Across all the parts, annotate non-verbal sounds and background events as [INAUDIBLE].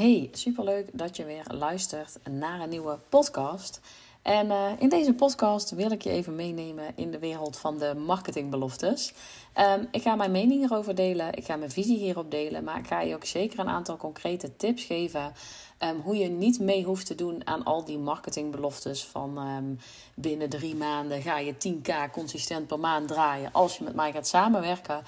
Hey, superleuk dat je weer luistert naar een nieuwe podcast. En uh, in deze podcast wil ik je even meenemen in de wereld van de marketingbeloftes. Um, ik ga mijn mening hierover delen, ik ga mijn visie hierop delen, maar ik ga je ook zeker een aantal concrete tips geven. Um, hoe je niet mee hoeft te doen aan al die marketingbeloftes van um, binnen drie maanden ga je 10k consistent per maand draaien als je met mij gaat samenwerken.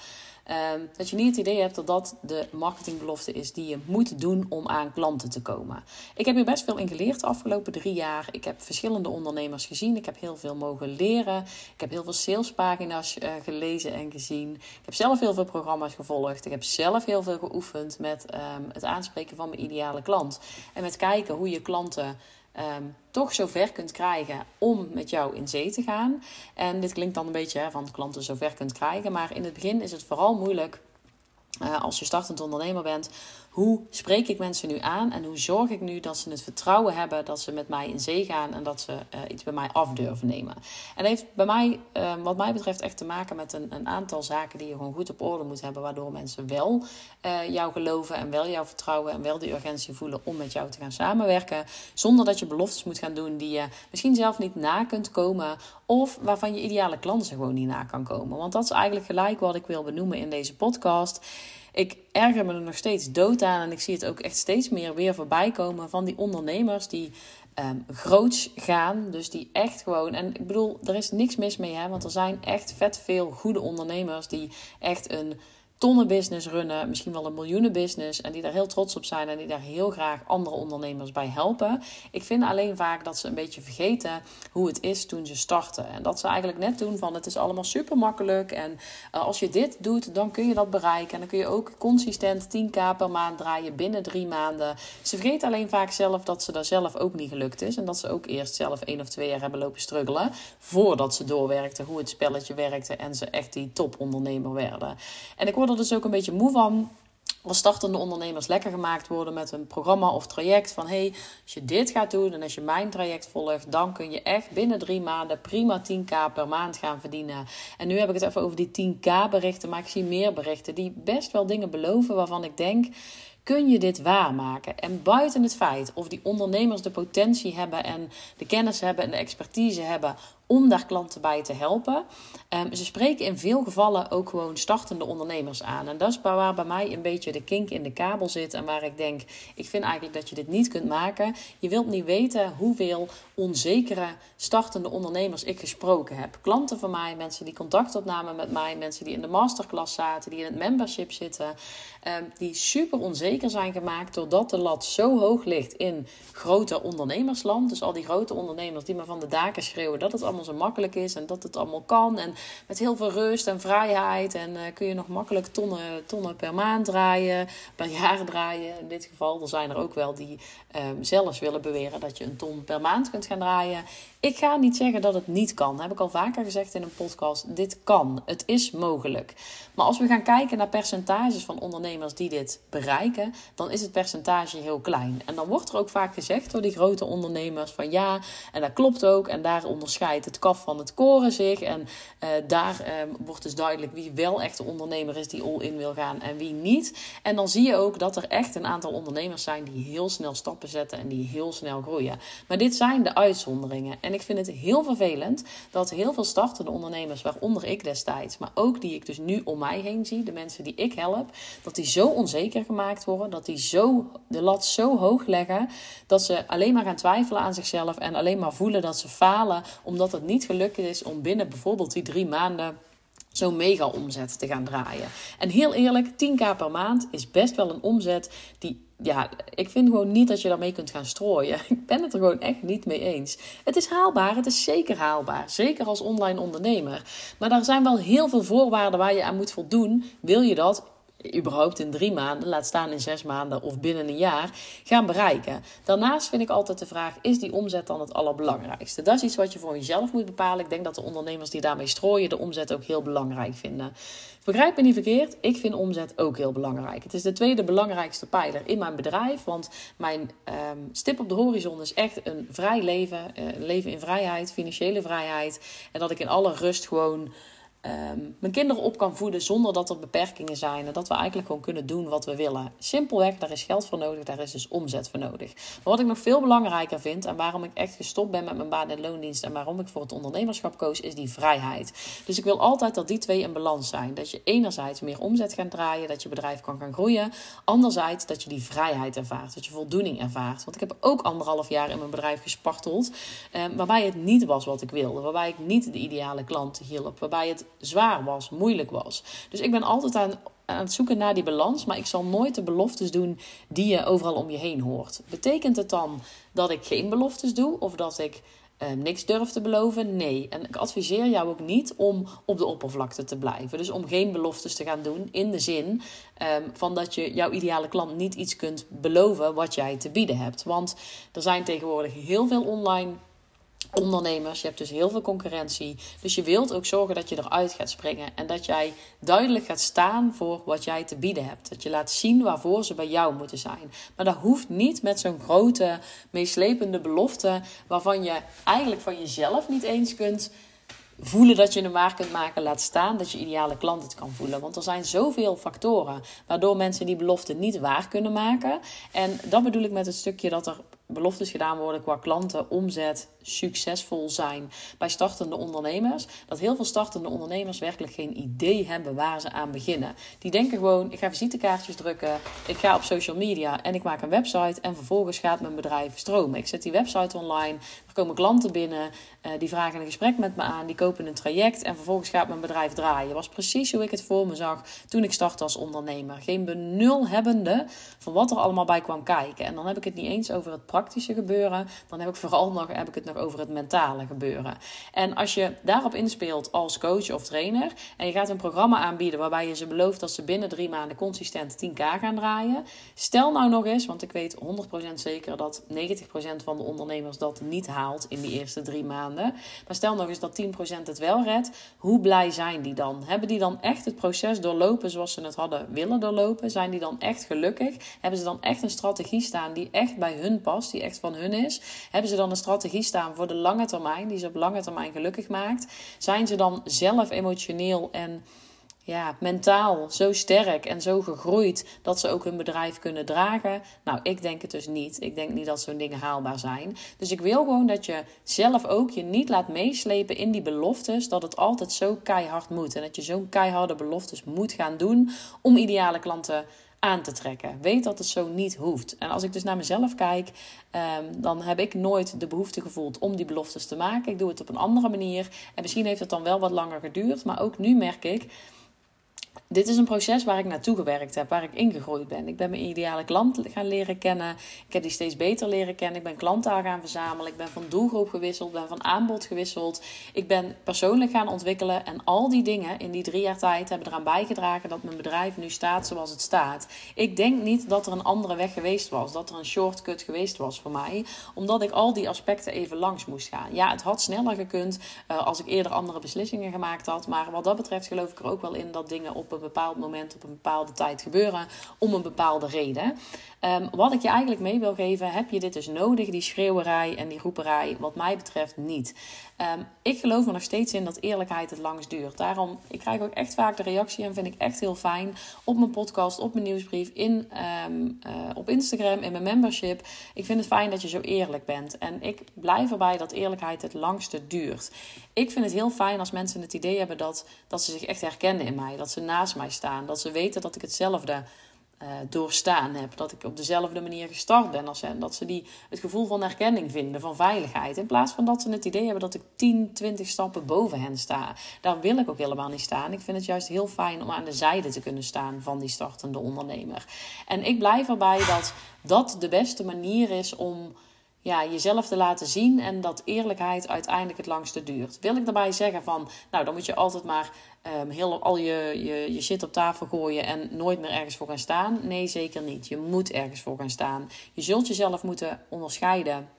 Um, dat je niet het idee hebt dat dat de marketingbelofte is die je moet doen om aan klanten te komen. Ik heb hier best veel in geleerd de afgelopen drie jaar. Ik heb verschillende ondernemers gezien. Ik heb heel veel mogen leren. Ik heb heel veel salespagina's uh, gelezen en gezien. Ik heb zelf heel veel programma's gevolgd. Ik heb zelf heel veel geoefend met um, het aanspreken van mijn ideale klant. En met kijken hoe je klanten um, toch zover kunt krijgen om met jou in zee te gaan. En dit klinkt dan een beetje hè, van klanten zover kunt krijgen. Maar in het begin is het vooral moeilijk uh, als je startend ondernemer bent hoe spreek ik mensen nu aan en hoe zorg ik nu dat ze het vertrouwen hebben dat ze met mij in zee gaan en dat ze uh, iets bij mij af durven nemen. En dat heeft bij mij, uh, wat mij betreft, echt te maken met een, een, aantal zaken die je gewoon goed op orde moet hebben, waardoor mensen wel uh, jou geloven en wel jou vertrouwen en wel die urgentie voelen om met jou te gaan samenwerken, zonder dat je beloftes moet gaan doen die je misschien zelf niet na kunt komen of waarvan je ideale klanten gewoon niet na kan komen. Want dat is eigenlijk gelijk wat ik wil benoemen in deze podcast. Ik erger me er nog steeds dood aan en ik zie het ook echt steeds meer weer voorbij komen van die ondernemers die um, groots gaan. Dus die echt gewoon. En ik bedoel, er is niks mis mee, hè, want er zijn echt vet veel goede ondernemers die echt een tonnenbusiness runnen, misschien wel een miljoenenbusiness en die daar heel trots op zijn en die daar heel graag andere ondernemers bij helpen. Ik vind alleen vaak dat ze een beetje vergeten hoe het is toen ze starten. En dat ze eigenlijk net doen van het is allemaal super makkelijk en uh, als je dit doet, dan kun je dat bereiken. En dan kun je ook consistent 10k per maand draaien binnen drie maanden. Ze vergeten alleen vaak zelf dat ze daar zelf ook niet gelukt is en dat ze ook eerst zelf één of twee jaar hebben lopen struggelen voordat ze doorwerkten hoe het spelletje werkte en ze echt die topondernemer werden. En ik er dus ook een beetje moe van als startende ondernemers lekker gemaakt worden met een programma of traject. Van hey, als je dit gaat doen en als je mijn traject volgt, dan kun je echt binnen drie maanden prima 10k per maand gaan verdienen. En nu heb ik het even over die 10k berichten, maar ik zie meer berichten die best wel dingen beloven waarvan ik denk. Kun je dit waarmaken? En buiten het feit of die ondernemers de potentie hebben en de kennis hebben en de expertise hebben om daar klanten bij te helpen. Um, ze spreken in veel gevallen ook gewoon startende ondernemers aan. En dat is waar bij mij een beetje de kink in de kabel zit. En waar ik denk, ik vind eigenlijk dat je dit niet kunt maken. Je wilt niet weten hoeveel onzekere startende ondernemers ik gesproken heb. Klanten van mij, mensen die contact opnamen met mij, mensen die in de masterclass zaten, die in het membership zitten. Um, die super onzeker zijn gemaakt doordat de lat zo hoog ligt in grote ondernemersland. Dus al die grote ondernemers die me van de daken schreeuwen dat het zo makkelijk is en dat het allemaal kan. En met heel veel rust en vrijheid. En uh, kun je nog makkelijk tonnen, tonnen per maand draaien, per jaar draaien. In dit geval, er zijn er ook wel die zelfs willen beweren dat je een ton per maand kunt gaan draaien. Ik ga niet zeggen dat het niet kan. Dat heb ik al vaker gezegd in een podcast. Dit kan. Het is mogelijk. Maar als we gaan kijken naar percentages van ondernemers die dit bereiken, dan is het percentage heel klein. En dan wordt er ook vaak gezegd door die grote ondernemers van ja, en dat klopt ook. En daar onderscheidt het kaf van het koren zich. En uh, daar uh, wordt dus duidelijk wie wel echt de ondernemer is die all-in wil gaan en wie niet. En dan zie je ook dat er echt een aantal ondernemers zijn die heel snel stappen zetten en die heel snel groeien. Maar dit zijn de uitzonderingen. En ik vind het heel vervelend dat heel veel startende ondernemers, waaronder ik destijds, maar ook die ik dus nu om mij heen zie, de mensen die ik help, dat die zo onzeker gemaakt worden, dat die zo de lat zo hoog leggen, dat ze alleen maar gaan twijfelen aan zichzelf en alleen maar voelen dat ze falen, omdat het niet gelukt is om binnen bijvoorbeeld die drie maanden zo'n mega omzet te gaan draaien. En heel eerlijk, 10k per maand is best wel een omzet die ja, ik vind gewoon niet dat je daarmee kunt gaan strooien. [LAUGHS] Ik ben het er gewoon echt niet mee eens. Het is haalbaar, het is zeker haalbaar. Zeker als online ondernemer. Maar daar zijn wel heel veel voorwaarden waar je aan moet voldoen. Wil je dat überhaupt in drie maanden, laat staan in zes maanden of binnen een jaar, gaan bereiken. Daarnaast vind ik altijd de vraag: is die omzet dan het allerbelangrijkste? Dat is iets wat je voor jezelf moet bepalen. Ik denk dat de ondernemers die daarmee strooien de omzet ook heel belangrijk vinden. Begrijp me niet verkeerd, ik vind omzet ook heel belangrijk. Het is de tweede belangrijkste pijler in mijn bedrijf, want mijn um, stip op de horizon is echt een vrij leven, uh, leven in vrijheid, financiële vrijheid en dat ik in alle rust gewoon Ehm, mijn kinderen op kan voeden zonder dat er beperkingen zijn. En dat we eigenlijk gewoon kunnen doen wat we willen. Simpelweg, daar is geld voor nodig, daar is dus omzet voor nodig. Maar wat ik nog veel belangrijker vind en waarom ik echt gestopt ben met mijn baan en loondienst en waarom ik voor het ondernemerschap koos, is die vrijheid. Dus ik wil altijd dat die twee in balans zijn. Dat je enerzijds meer omzet gaat draaien, dat je bedrijf kan gaan groeien. Anderzijds dat je die vrijheid ervaart, dat je voldoening ervaart. Want ik heb ook anderhalf jaar in mijn bedrijf gesparteld, ehm, waarbij het niet was wat ik wilde. Waarbij ik niet de ideale klant hielp. Waarbij het zwaar was, moeilijk was. Dus ik ben altijd aan, aan het zoeken naar die balans, maar ik zal nooit de beloftes doen die je overal om je heen hoort. Betekent het dan dat ik geen beloftes doe of dat ik uh, niks durf te beloven? Nee. En ik adviseer jou ook niet om op de oppervlakte te blijven. Dus om geen beloftes te gaan doen in de zin um, van dat je jouw ideale klant niet iets kunt beloven wat jij te bieden hebt. Want er zijn tegenwoordig heel veel online ondernemers. Je hebt dus heel veel concurrentie. Dus je wilt ook zorgen dat je eruit gaat springen. En dat jij duidelijk gaat staan voor wat jij te bieden hebt. Dat je laat zien waarvoor ze bij jou moeten zijn. Maar dat hoeft niet met zo'n grote, meeslepende belofte. Waarvan je eigenlijk van jezelf niet eens kunt voelen dat je een waar kunt maken, laat staan dat je ideale klant het kan voelen. Want er zijn zoveel factoren waardoor mensen die belofte niet waar kunnen maken. En dat bedoel ik met het stukje dat er beloftes gedaan worden qua klanten, omzet, succesvol zijn bij startende ondernemers. Dat heel veel startende ondernemers werkelijk geen idee hebben waar ze aan beginnen. Die denken gewoon: ik ga visitekaartjes drukken, ik ga op social media en ik maak een website. En vervolgens gaat mijn bedrijf stromen. Ik zet die website online, er komen klanten binnen, uh, die vragen een gesprek met me aan, die kopen een traject en vervolgens gaat mijn bedrijf draaien. Dat was precies hoe ik het voor me zag toen ik startte als ondernemer. Geen benul hebbende van wat er allemaal bij kwam kijken. En dan heb ik het niet eens over het praktische gebeuren, dan heb ik vooral nog, heb ik het nog over het mentale gebeuren. En als je daarop inspeelt als coach of trainer en je gaat een programma aanbieden waarbij je ze belooft dat ze binnen drie maanden consistent 10k gaan draaien, stel nou nog eens, want ik weet 100% zeker dat 90% van de ondernemers dat niet haalt in die eerste drie maanden. Maar stel nog eens dat 10% het wel redt, hoe blij zijn die dan? Hebben die dan echt het proces doorlopen zoals ze het hadden willen doorlopen? Zijn die dan echt gelukkig? Hebben ze dan echt een strategie staan die echt bij hun past, die echt van hun is? Hebben ze dan een strategie staan voor de lange termijn, die ze op lange termijn gelukkig maakt? Zijn ze dan zelf emotioneel en ja, mentaal zo sterk en zo gegroeid dat ze ook hun bedrijf kunnen dragen? Nou, ik denk het dus niet. Ik denk niet dat zo'n dingen haalbaar zijn. Dus ik wil gewoon dat je zelf ook je niet laat meeslepen in die beloftes dat het altijd zo keihard moet. En dat je zo'n keiharde beloftes moet gaan doen om ideale klanten aan te trekken. Weet dat het zo niet hoeft. En als ik dus naar mezelf kijk, ehm, dan heb ik nooit de behoefte gevoeld om die beloftes te maken. Ik doe het op een andere manier. En misschien heeft het dan wel wat langer geduurd. Maar ook nu merk ik dit is een proces waar ik naartoe gewerkt heb, waar ik ingegroeid ben. Ik ben mijn ideale klant gaan leren kennen. Ik heb die steeds beter leren kennen. Ik ben klanten gaan verzamelen. Ik ben van doelgroep gewisseld, ben van aanbod gewisseld. Ik ben persoonlijk gaan ontwikkelen. En al die dingen in die drie jaar tijd hebben eraan bijgedragen dat mijn bedrijf nu staat zoals het staat. Ik denk niet dat er een andere weg geweest was, dat er een shortcut geweest was voor mij, omdat ik al die aspecten even langs moest gaan. Ja, het had sneller gekund uh, als ik eerder andere beslissingen gemaakt had. Maar wat dat betreft geloof ik er ook wel in dat dingen op een bepaald moment op een bepaalde tijd gebeuren om een bepaalde reden. Um, wat ik je eigenlijk mee wil geven, heb je dit dus nodig, die schreeuwerij en die roeperij? Wat mij betreft niet. Um, ik geloof er nog steeds in dat eerlijkheid het langst duurt. Daarom, ik krijg ook echt vaak de reactie en vind ik echt heel fijn op mijn podcast, op mijn nieuwsbrief, in, um, uh, op Instagram, in mijn membership. Ik vind het fijn dat je zo eerlijk bent. En ik blijf erbij dat eerlijkheid het langste duurt. Ik vind het heel fijn als mensen het idee hebben dat, dat ze zich echt herkennen in mij. Dat ze naast mij staan. Dat ze weten dat ik hetzelfde uh, doorstaan heb. Dat ik op dezelfde manier gestart ben als hen. Dat ze die, het gevoel van herkenning vinden, van veiligheid. In plaats van dat ze het idee hebben dat ik 10, 20 stappen boven hen sta. Daar wil ik ook helemaal niet staan. Ik vind het juist heel fijn om aan de zijde te kunnen staan van die startende ondernemer. En ik blijf erbij dat dat de beste manier is om ja, jezelf te laten zien en dat eerlijkheid uiteindelijk het langste duurt. Wil ik daarbij zeggen van, nou dan moet je altijd maar um, heel, al je, je, je shit op tafel gooien en nooit meer ergens voor gaan staan? Nee, zeker niet. Je moet ergens voor gaan staan. Je zult jezelf moeten onderscheiden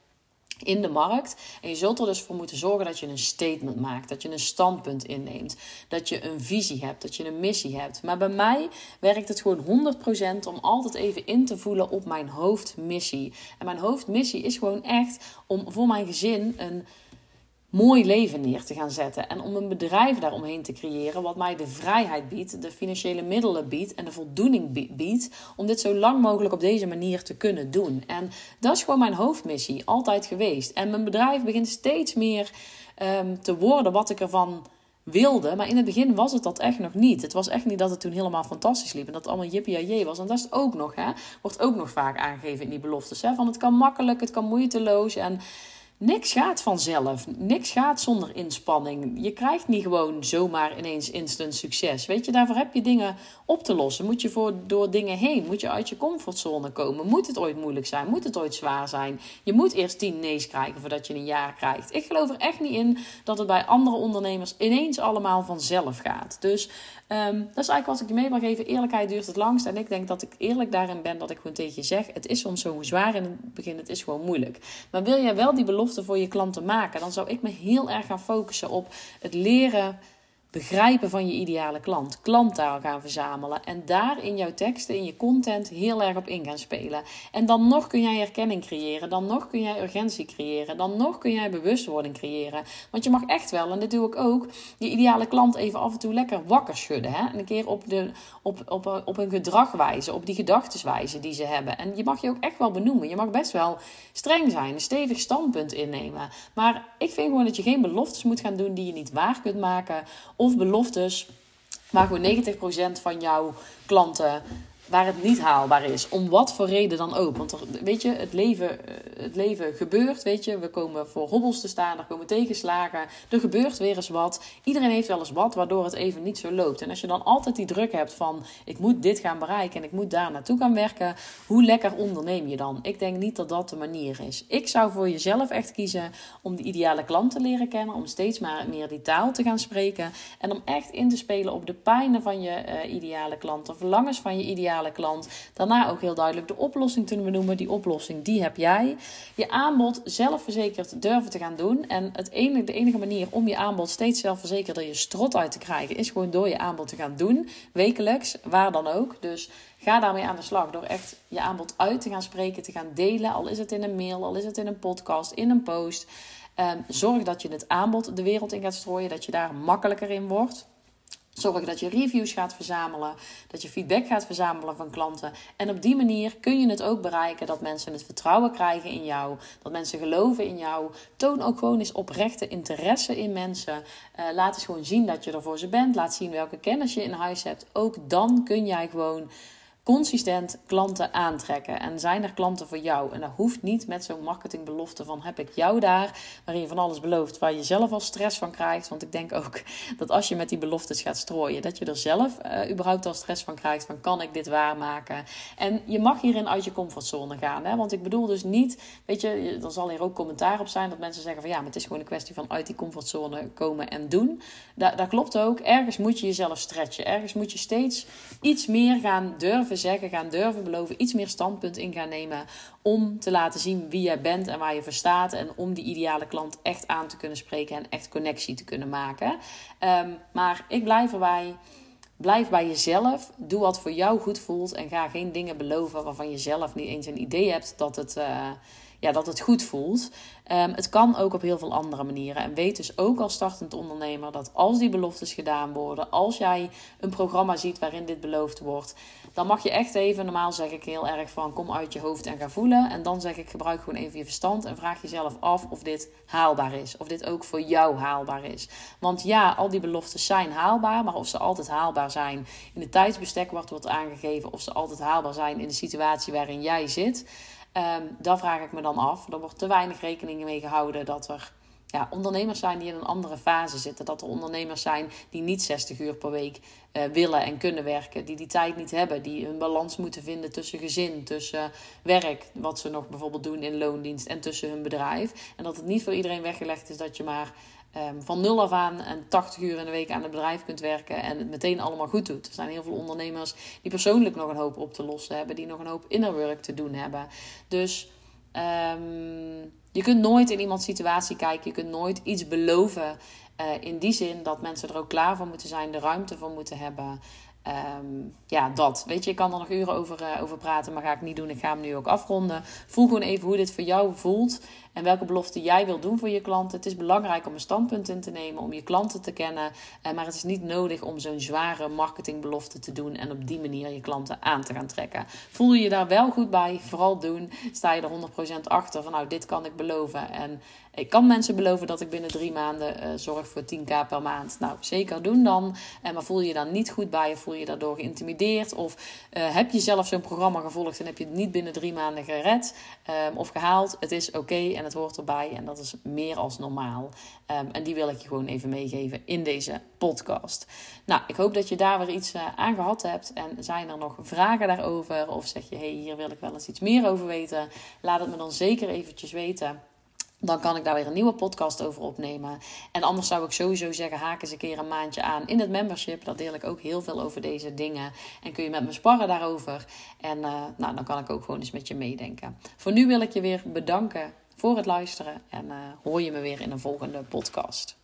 in de markt. En je zult er dus voor moeten zorgen dat je een statement maakt, dat je een standpunt inneemt, dat je een visie hebt, dat je een missie hebt. Maar bij mij werkt het gewoon 100% om altijd even in te voelen op mijn hoofdmissie. En mijn hoofdmissie is gewoon echt om voor mijn gezin een mooi leven neer te gaan zetten. En om een bedrijf daaromheen te creëren, wat mij de vrijheid biedt, de financiële middelen biedt en de voldoening biedt. Om dit zo lang mogelijk op deze manier te kunnen doen. En dat is gewoon mijn hoofdmissie, altijd geweest. En mijn bedrijf begint steeds meer um, te worden wat ik ervan wilde. Maar in het begin was het dat echt nog niet. Het was echt niet dat het toen helemaal fantastisch liep. En dat het allemaal jippie was. En dat is ook nog, hè. Wordt ook nog vaak aangegeven in die beloftes, hè. Van het kan makkelijk, het kan moeiteloos. En niks gaat vanzelf. Niks gaat zonder inspanning. Je krijgt niet gewoon zomaar ineens instant succes. Weet je, daarvoor heb je dingen op te lossen. Moet je voor, door dingen heen. Moet je uit je comfortzone komen. Moet het ooit moeilijk zijn? Moet het ooit zwaar zijn? Je moet eerst tien nee's krijgen voordat je een jaar krijgt. Ik geloof er echt niet in dat het bij andere ondernemers ineens allemaal vanzelf gaat. Dus um, dat is eigenlijk wat ik je mee wil geven. Eerlijkheid duurt het langst. En ik denk dat ik eerlijk daarin ben dat ik gewoon tegen je zeg: het is soms zo zwaar in het begin. Het is gewoon moeilijk. Maar wil jij wel die belofte voor je klanten maken, dan zou ik me heel erg gaan focussen op het leren begrijpen van je ideale klant, klanttaal gaan verzamelen en daar in jouw teksten, in je content heel erg op in gaan spelen. En dan nog kun jij erkenning creëren, dan nog kun jij urgentie creëren, dan nog kun jij bewustwording creëren. Want je mag echt wel, en dit doe ik ook, je ideale klant even af en toe lekker wakker schudden. Hè? En een keer op, de, op, op, op hun gedrag wijzen, op die gedachteswijze die ze hebben. En je mag je ook echt wel benoemen. Je mag best wel streng zijn, een stevig standpunt innemen. Maar ik vind gewoon dat je geen beloftes moet gaan doen die je niet waar kunt maken of beloftes waar gewoon 90% van jouw klanten waar het niet haalbaar is. Om wat voor reden dan ook. Want weet je, het leven, eh, het leven gebeurt, weet je. We komen voor hobbels te staan, er komen tegenslagen. Er gebeurt weer eens wat. Iedereen heeft wel eens wat, waardoor het even niet zo loopt. En als je dan altijd die druk hebt van... ik moet dit gaan bereiken en ik moet daar naartoe gaan werken... hoe lekker onderneem je dan? Ik denk niet dat dat de manier is. Ik zou voor jezelf echt kiezen om de ideale klant te leren kennen... om steeds maar meer die taal te gaan spreken... en om echt in te spelen op de pijnen van je uh, ideale klant... de verlangens van je ideale klant. Daarna ook heel duidelijk de oplossing te benoemen. Die oplossing, die heb jij. Je aanbod zelfverzekerd durven te gaan doen. En het enige, de enige manier om je aanbod steeds zelfverzekerder je strot uit te krijgen, is gewoon door je aanbod te gaan doen. Wekelijks, waar dan ook. Dus ga daarmee aan de slag door echt je aanbod uit te gaan spreken, te gaan delen. Al is het in een mail, al is het in een podcast, in een post. Um, zorg dat je het aanbod de wereld in gaat strooien, dat je daar makkelijker in wordt. Zorg dat je reviews gaat verzamelen, dat je feedback gaat verzamelen van klanten. En op die manier kun je het ook bereiken dat mensen het vertrouwen krijgen in jou, dat mensen geloven in jou. Toon ook gewoon eens oprechte interesse in mensen. Uh, laat eens gewoon zien dat je er voor ze bent. Laat zien welke kennis je in huis hebt. Ook dan kun jij gewoon consistent klanten aantrekken. En zijn er klanten voor jou? En dat hoeft niet met zo'n marketingbelofte van heb ik jou daar, waarin je van alles belooft, waar je zelf al stress van krijgt. Want ik denk ook [LAUGHS] dat als je met die beloftes gaat strooien, dat je er zelf uh, überhaupt al stress van krijgt. Van kan ik dit waarmaken? En je mag hierin uit je comfortzone gaan. Hè? Want ik bedoel dus niet, weet je, er zal hier ook commentaar op zijn dat mensen zeggen van ja, maar het is gewoon een kwestie van uit die comfortzone komen en doen. Dat, dat klopt ook. Ergens moet je jezelf stretchen. Ergens moet je steeds iets meer gaan durven zeggen, gaan durven beloven, iets meer standpunt in gaan nemen om te laten zien wie jij bent en waar je voor staat en om die ideale klant echt aan te kunnen spreken en echt connectie te kunnen maken. Ehm, maar ik blijf erbij. Blijf bij jezelf. Doe wat voor jou goed voelt. En ga geen dingen beloven waarvan je zelf niet eens een idee hebt dat het, uh, ja, dat het goed voelt. Um, het kan ook op heel veel andere manieren. En weet dus ook als startend ondernemer dat als die beloftes gedaan worden, als jij een programma ziet waarin dit beloofd wordt, dan mag je echt even, normaal zeg ik heel erg van kom uit je hoofd en ga voelen. En dan zeg ik gebruik gewoon even je verstand en vraag jezelf af of dit haalbaar is. Of dit ook voor jou haalbaar is. Want ja, al die beloftes zijn haalbaar, maar of ze altijd haalbaar zijn in het tijdsbestek wat wordt aangegeven, of ze altijd haalbaar zijn in de situatie waarin jij zit. Um, daar vraag ik me dan af. Er wordt te weinig rekening mee gehouden dat er ja, ondernemers zijn die in een andere fase zitten. Dat er ondernemers zijn die niet 60 uur per week uh, willen en kunnen werken. Die die tijd niet hebben. Die een balans moeten vinden tussen gezin, tussen werk. Wat ze nog bijvoorbeeld doen in loondienst en tussen hun bedrijf. En dat het niet voor iedereen weggelegd is dat je maar um, van nul af aan en 80 uur in de week aan het bedrijf kunt werken. En het meteen allemaal goed doet. Er zijn heel veel ondernemers die persoonlijk nog een hoop op te lossen hebben. Die nog een hoop inner work te doen hebben. Dus... Um, je kunt nooit in iemands situatie kijken. Je kunt nooit iets beloven. Uh, in die zin dat mensen er ook klaar voor moeten zijn, de ruimte voor moeten hebben. Um, ja, dat. Weet je, ik kan er nog uren over, uh, over praten, maar ga ik niet doen. Ik ga hem nu ook afronden. Voel gewoon even hoe dit voor jou voelt. En welke belofte jij wil doen voor je klanten. Het is belangrijk om een standpunt in te nemen, om je klanten te kennen. Uh, maar het is niet nodig om zo'n zware marketingbelofte te doen en op die manier je klanten aan te gaan trekken. Voel je je daar wel goed bij? Vooral doen. Sta je er 100% achter van nou, dit kan ik beloven. En ik kan mensen beloven dat ik binnen drie maanden uh, zorg voor 10k per maand. Nou, zeker doen dan. En maar voel je je dan niet goed bij of voel je daardoor geïntimideerd? Of heb je zelf zo'n programma gevolgd en heb je het niet binnen drie maanden gered of gehaald? Het is oké en het hoort erbij en dat is meer als normaal. Um, en die wil ik je gewoon even meegeven in deze podcast. Nou, ik hoop dat je daar weer iets uh, aan gehad hebt. En zijn er nog vragen daarover? Of zeg je, hey, hier wil ik wel eens iets meer over weten? Laat het me dan zeker eventjes weten. Dan kan ik daar weer een nieuwe podcast over opnemen. En anders zou ik sowieso zeggen: haak eens een keer een maandje aan in het membership. Daar deel ik ook heel veel over deze dingen. En kun je met me sparren daarover. En uh, nou, dan kan ik ook gewoon eens met je meedenken. Voor nu wil ik je weer bedanken voor het luisteren. En uh, hoor je me weer in een volgende podcast.